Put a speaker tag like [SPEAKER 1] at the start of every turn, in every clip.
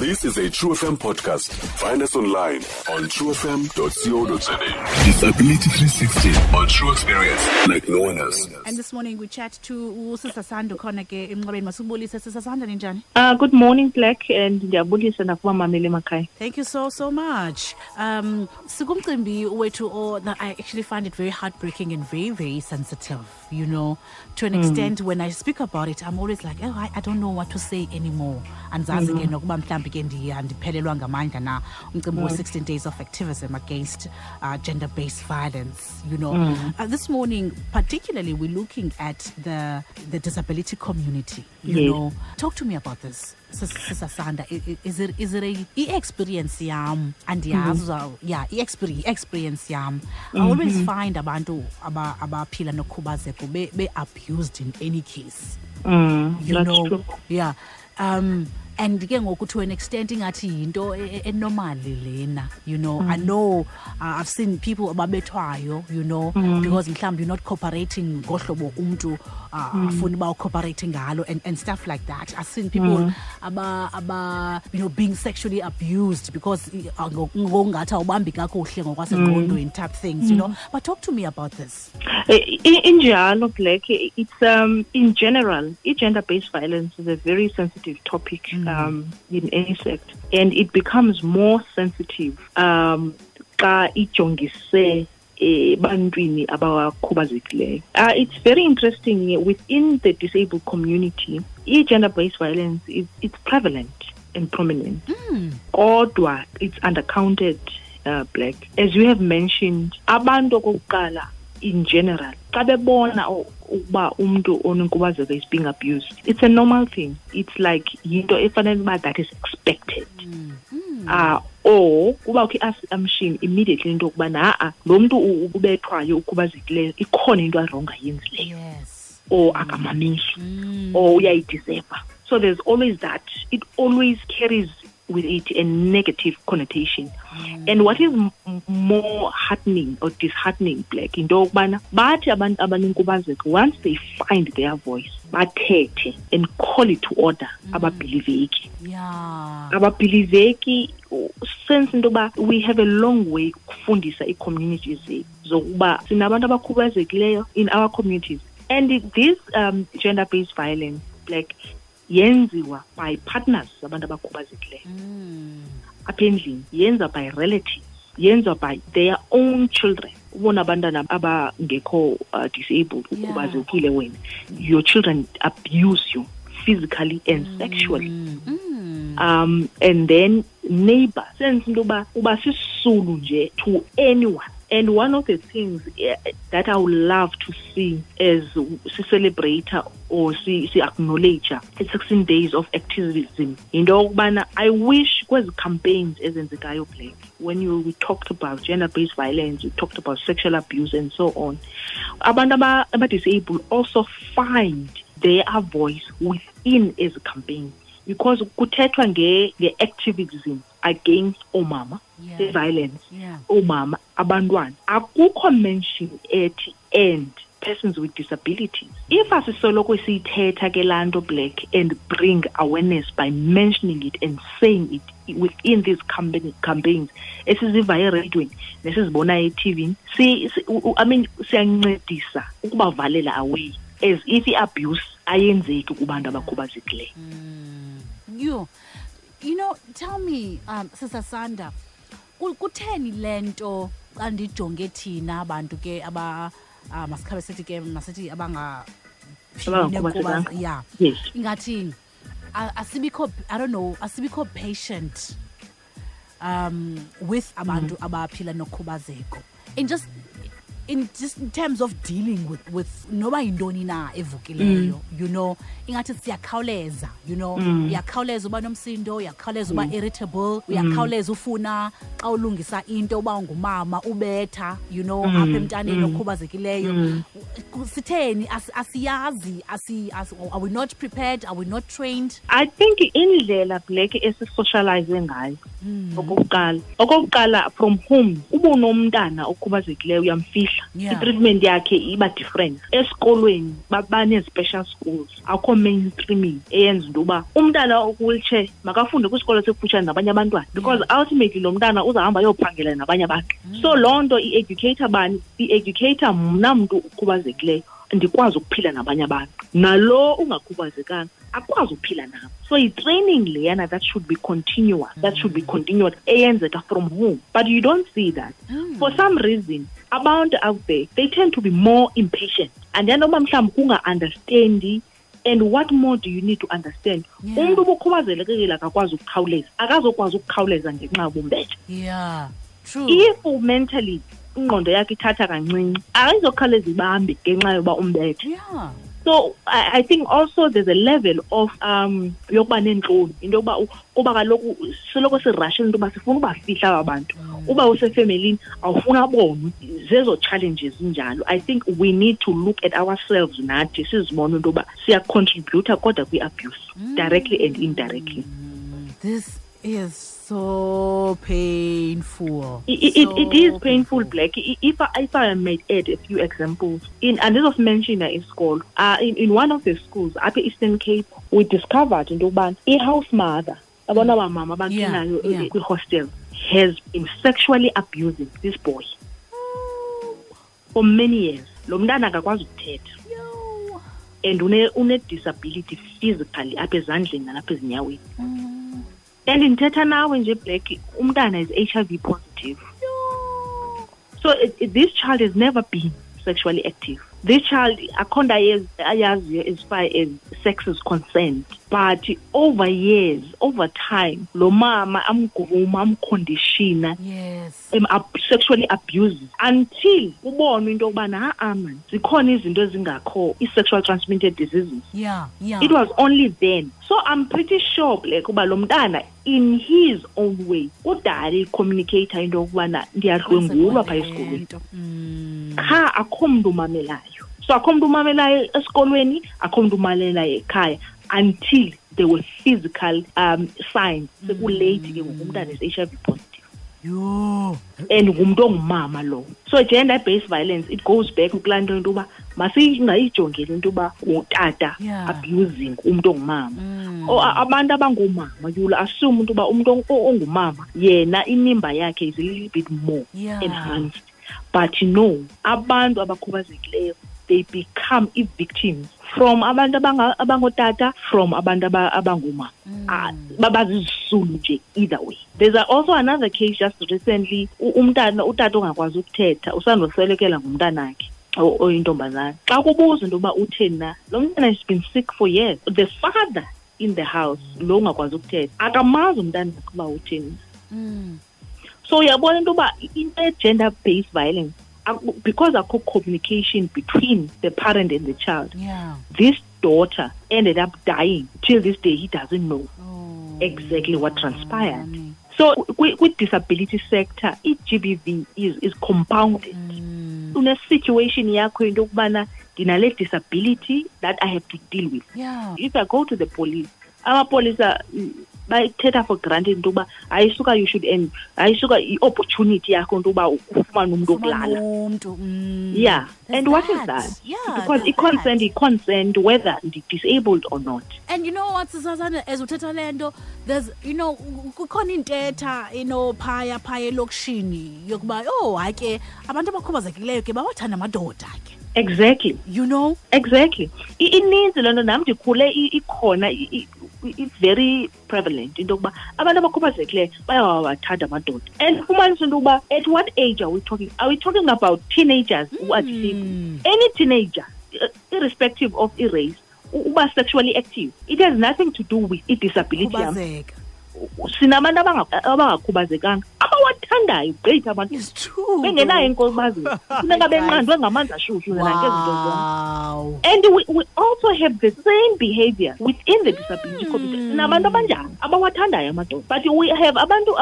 [SPEAKER 1] This is a True FM podcast. Find us online on truefm.co.za. Disability 360 on True Experience like no one else.
[SPEAKER 2] And this morning we chat to usisa Sando khona ke emnqabeni masibulise sisa Sando ninjani?
[SPEAKER 3] Uh, good morning Black and ndiyabulisa nakubamameli emakhaya.
[SPEAKER 2] Thank you so so much. Um sikumcimbi wethu or that I actually find it very heartbreaking and very very sensitive, you know, to an extent when I speak about it I'm always like, "Oh, I, I don't know what to say anymore." Andizazi ke nokuba mhlambi ke ndiya ndiphelelwa ngamandla na umcimbi we-16 days of activism against uh, gender-based violence, you know. Uh, this morning particularly we're looking at the the disability community, you
[SPEAKER 3] Yes.
[SPEAKER 2] know. Talk to me about this. sisasanda is it is it a i-experience yam andiyazi uza- yeah i-experience experience yam i always find abantu aba- abaphila nokhubazeko be- be-abused in any case
[SPEAKER 3] Mm,
[SPEAKER 2] you know
[SPEAKER 3] true.
[SPEAKER 2] yeah um and ke ngoku to an extent ingathi yinto e- e- enormally lena you know. I know uh, i've seen people ababethwayo you know because mhlawumbi you're not cooperating ngohlobo umntu uh, afuna uba ucooperate ngalo and, and stuff like that. I've seen people aba, aba you know being sexually abused because uh, ngo- ngokungathi awubambi kakuhle ngokwasengqondweni type things you know. But talk to me about this.
[SPEAKER 3] Injalo Black, it's um in general, gender-based violence is a very sensitive topic um in any sect, and it becomes more sensitive um xa ijongise ebantwini abakhubazekileyo. Uh, it's very interesting within the disabled community. I-gender-based violence is it's prevalent and prominent. kodwa it's undercounted uh, black as you have mentioned abantu okokuqala in general xa bebona ukuba umntu onenkubazeko is being abused it's a normal thing. It's like yinto efanele uba that is expected. Uh, or kuba ukhe i-assumption immediately into yokubana ha-a lo mntu ubethwayo ukhubazekileyo ikhona into arongo ayenzileyo.
[SPEAKER 2] Yes.
[SPEAKER 3] Or akamamiswa or uyayideserva so there's always that. It always carries with it a negative connotation. And what is m- more heartening or disheartening black bathi abantu abanenkubazeko once they find their voice bathethe and call it to order ababhiliveki.
[SPEAKER 2] Yeah.
[SPEAKER 3] Ababhiliveki sense into yoba we have a long way ukufundisa ii-communities zethu zokuba sinabantu abakhubazekileyo in our communities. And this um, gender-based violence like yenziwa by partners abantu abakhubazekileyo. Apha endlini yenza by relatives yenziwa by their own children. Ubona abantwana abangekho uh, disabled
[SPEAKER 2] Yeah.
[SPEAKER 3] ukhubazekile wena your children abuse you physically and sexually. Um and then neighbor sense into yoba uba sisisulu nje to anyone. And one of the things eh, that i would love to see as si-celebrate or si-acknowledge i-16 days of activism. Yinto yokubana i wish kwezi campaigns ezenzekayo black when you we talked about gender-based violence we talked about sexual abuse and so on abantu aba- aba-disabled also find their voice within ezi campaign because kuthethwa nge- nge-activism against omama
[SPEAKER 2] Yeah.
[SPEAKER 3] i-violence
[SPEAKER 2] yeah.
[SPEAKER 3] omama abantwana. Akukho mention ethi and persons with disabilities. If asisoloko siyithetha ke laa nto black and bring awareness by mentioning it and saying it within these campaign, campaigns esiziva ereyidweni nesizibonayo etivini si, si, i mean siyancedisa ukubavalela away as if i-abuse ayenzeki kubantu abakhubazekileyo
[SPEAKER 2] Yo, you know tell me um sister sanda kutheni le nto xa ndijonge thina abantu ke aba uh, masikhabe sithi ke masithi abanga
[SPEAKER 3] Abangakhubazekanga.
[SPEAKER 2] yeah ingathi asibikho i don't know asibikho patient um with abantu abaphila nokhubazeko. In just in just in terms of dealing with with noba yintoni na evukileyo you know? Ingathi siyakhawuleza you know? Uyakhawuleza uba nomsindo uyakhawuleza uba irritable uyakhawuleza ufuna xa ulungisa into uba ungumama ubetha you know apha emntaneni okhubazekileyo. Sitheni? Asiyazi asi, asi are we not prepared? Are we not trained?
[SPEAKER 3] I think indlela black esisocialize ngayo okokuqala. Okokuqala from home uba unomntana okhubazekileyo uyamfihla
[SPEAKER 2] Yeah.
[SPEAKER 3] i-treatment yakhe iba different. Esikolweni ba- banezi-special schools. Akho mainstreaming eyenza into yoba umntana okwilitshe makafunde kwisikolo sekufutshane nabanye abantwana because ultimately lo mntana uzahamba ayophangela nabanye abantu. So loo nto i-educator bani? I-educator mna mntu ukhubazekileyo ndikwazi ukuphila nabanye abantu. Nalo ungakhubazekanga akwazi ukuphila nabo. So yi-training leyana that should be continuous that should be continuous eyenzeka from home. But you don't see that. For some reason abantu out there they tend to be more impatient. And then noma mhlawumbi kunga-understandi and what more do you need to understand? Umntu ubukhubazelekile akakwazi ukukhawuleza akazokwazi ukukhawuleza ngenxa yobumbetsha
[SPEAKER 2] yeah true.
[SPEAKER 3] If mentally ingqondo yakhe ithatha kancinci. Ayizokhawuleza ibambe ngenxa yoba umbethe.
[SPEAKER 2] Yeah
[SPEAKER 3] so I, I think also there's a level of um yokuba neentloni. Into yokuba kuba kaloku soloko sirashela into yoba sifuna ubafihla aba bantu. Uba usefemelini awufuna abonwe zezo challenges zinjalo. I think we need to look at ourselves nathi sizibone into yoba siyacontributa kodwa kwi-abuse directly and indirectly.
[SPEAKER 2] This is so painful
[SPEAKER 3] It, it,
[SPEAKER 2] So
[SPEAKER 3] it is painful, Black. If I, if I may add a few examples, in and this was mentioned in school, uh, in, in one of the schools, at the Eastern Cape, we discovered in Duban, a house mother, abona ba mama
[SPEAKER 2] Yeah,
[SPEAKER 3] abakinayo
[SPEAKER 2] yeah.
[SPEAKER 3] hostel, has been sexually abusing this boy for many years. Lo mntana akakwazi ukuthetha and une une disability physically apha ezandleni nalapha ezinyaweni.
[SPEAKER 2] Mm.
[SPEAKER 3] And ndithetha nawe nje Black, umntana is HIV positive. So it, it, this child has never been sexually active. This child, akhonda years ayaziyo as far as sex is concerned. But over years, over time, lo mama amgruma, amkondishina,
[SPEAKER 2] yes
[SPEAKER 3] ab- sexually abuses until ubonwe into yokubana ha man zikhona izinto ezingakho i-sexual transmitted diseases
[SPEAKER 2] yeah yeah
[SPEAKER 3] it was only then so i'm pretty sure like uba lo mntana in his own way kudala icommunicator into yokubana ndiyadlwengulwa phaa esikolweni
[SPEAKER 2] Lento. Mm.
[SPEAKER 3] qha akho mntu umamelayo so akho mntu umamelayo esikolweni akho mntu umamelayo ekhaya until there were physical um signs. Sekulate ke ngoku umntana is-h i v positive.
[SPEAKER 2] Yo.
[SPEAKER 3] And ngumntu ongumama lo. So gender based violence it goes back kulaa nto into yoba masingayijongeli into yoba utata abusing umntu ongumama.
[SPEAKER 2] Mm.
[SPEAKER 3] abantu abangoomama yula assume into yoba o- ongumama yena inimba yakhe is a little bit more enhanced. But no abantu abakhubazekileyo they become i-victims from abantu abangootata from abantu aba- abangoomama Ah, babazizisulu nje either way. There's also another case just recently umntana utata ongakwazi ukuthetha usandoswelekela ngumntanakhe o- oyintombazana xa kubuzwa into yoba utheni na lo mntana has been sick for years. The father in the house lo ungakwazi ukuthetha akamazi umntana wakhe uba utheni
[SPEAKER 2] Mm.
[SPEAKER 3] so uyabona into yoba into ye-gender based violence aku- because akho communication between the parent and the child
[SPEAKER 2] yeah.
[SPEAKER 3] this daughter ended up dying till this day. He doesn't know
[SPEAKER 2] oh.
[SPEAKER 3] exactly what transpired. So with, kwi-disability sector i-gbv is, is compounded.
[SPEAKER 2] Mm.
[SPEAKER 3] a situation, yakho into yokubana ndinale disability that i have to deal with.
[SPEAKER 2] Yeah.
[SPEAKER 3] If i go to the police amapolisa mm, bayithetha for granted into yokuba ayisuka you should end ayisuka i-opportunity yakho into yokuba ufumane umntu
[SPEAKER 2] umuntu mm.
[SPEAKER 3] yeah
[SPEAKER 2] There's
[SPEAKER 3] and what is that.
[SPEAKER 2] yeah
[SPEAKER 3] because i-consent
[SPEAKER 2] that.
[SPEAKER 3] i-consent whether ndi-disabled or not.
[SPEAKER 2] And you know what sisazana as uthetha le nto there's you know kukhona intetha ino phaya phaya elokishini yokuba oh hayi ke abantu abakhubazekileyo ke bawathanda amadoda ke.
[SPEAKER 3] Exactly.
[SPEAKER 2] You know?
[SPEAKER 3] Exactly. Ininzi loo nto nam ndikhule ikhona it's very prevalent into yokuba abantu abakhubazekileyo bayawathanda amadoda. And fumanisa into yokuba at what age are we talking? Are we talking about teenagers who are disabled
[SPEAKER 2] Mm.
[SPEAKER 3] any teenager uh, irrespective of i-race uba sexually active it has nothing to do with i-disability yam. Sinabantu abanga- abangakhubazekanga abawathandayo great abantu. Bengenayo enkobazeni funeka benqandwe ngamanzi ashushu nangezinto zonke. And we, we also have the same behavior within the disability community. Sinabantu abanjani? Abawathandayo amadoda. But we have abantu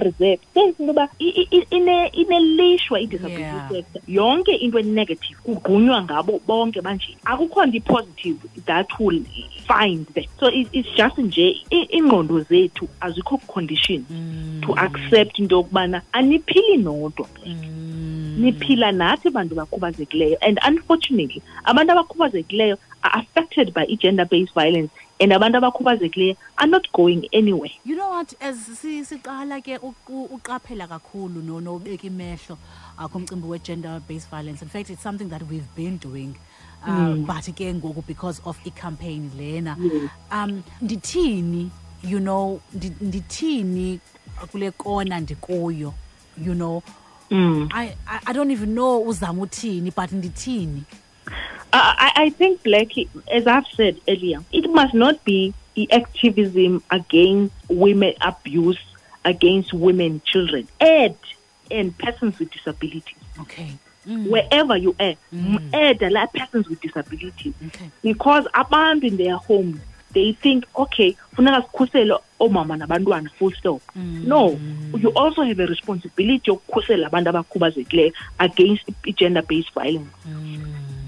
[SPEAKER 3] reserved sense into yoba i- i- ine- inelishwa i-disability
[SPEAKER 2] Yeah.
[SPEAKER 3] sector. Yonke into enegative kugqunywa ngabo bonke banje. Akukho nto i-positive that will find them so it, it's just nje iingqondo zethu azikho condition to accept into yokubana aniphili nodwa.
[SPEAKER 2] Mm.
[SPEAKER 3] niphila nathi bantu bakhubazekileyo and unfortunately abantu abakhubazekileyo are affected by i-gender based violence and abantu abakhubazekileyo are not going anywhere.
[SPEAKER 2] You know what? As si- siqala ke uqaphela kakhulu no nobeka imehlo uh, kumcimbi we-gender based violence. In fact it's something that we've been doing um, but ke ngoku because of icampaign lena. Um ndithini you know ndi- ndithini kule kona ndikuyo you know
[SPEAKER 3] mm.
[SPEAKER 2] I, I i don't even know uzama uthini but ndithini
[SPEAKER 3] I, I I think, Blackie, as I've said earlier, it must not be the activism against women abuse, against women, children, add and persons with disabilities.
[SPEAKER 2] okay
[SPEAKER 3] Wherever you are, mm. add a lot persons with disabilities.
[SPEAKER 2] okay
[SPEAKER 3] Because abantu in their homes, they think, okay, funeka sikhusele omama nabantwana full stop. No, you also have a responsibility yokukhusela abantu abakhubazekileyo against gender-based violence.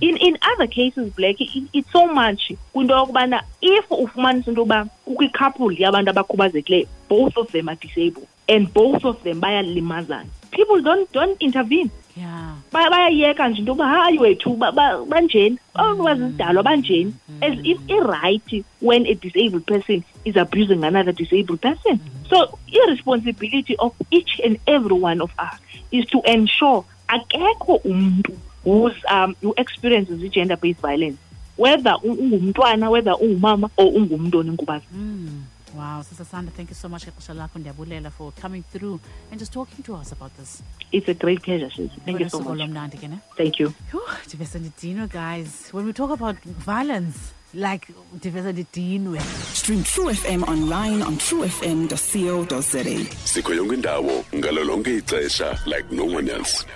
[SPEAKER 3] in in other cases black it, it's so much kwinto yokubana if ufumanisa into yoba kukho ikhapuli yabantu abakhubazekileyo both of them are disabled and both of them bayalimazana people don't don't intervene
[SPEAKER 2] yeah.
[SPEAKER 3] Ba- bayayeka nje into yoba hayi wethu ba- ba- banjeni? Bazizidalwa banjeni? as if i-right when a disabled person is abusing another disabled person. So irresponsibility of each and every one of us is to ensure akekho umntu who's um who experiences i-gender based violence. Whether ungumntwana whether ungumama or ungumntu onenkubazeko
[SPEAKER 2] Mm. Wow, Sister Sandra, thank you so much ngexesha for coming through and just talking to us about this.
[SPEAKER 3] it's a great pleasure sis thank you so
[SPEAKER 2] Ngosuku
[SPEAKER 3] much
[SPEAKER 2] lomnandi ke ne?
[SPEAKER 3] thank you
[SPEAKER 2] Phew, ndive sendidinwe guys. When we talk about violence, like ndive sendidinwe.
[SPEAKER 4] Stream True FM online on truefm.co.za.
[SPEAKER 1] sikho yonke indawo ngalo lonke ixesha like no one else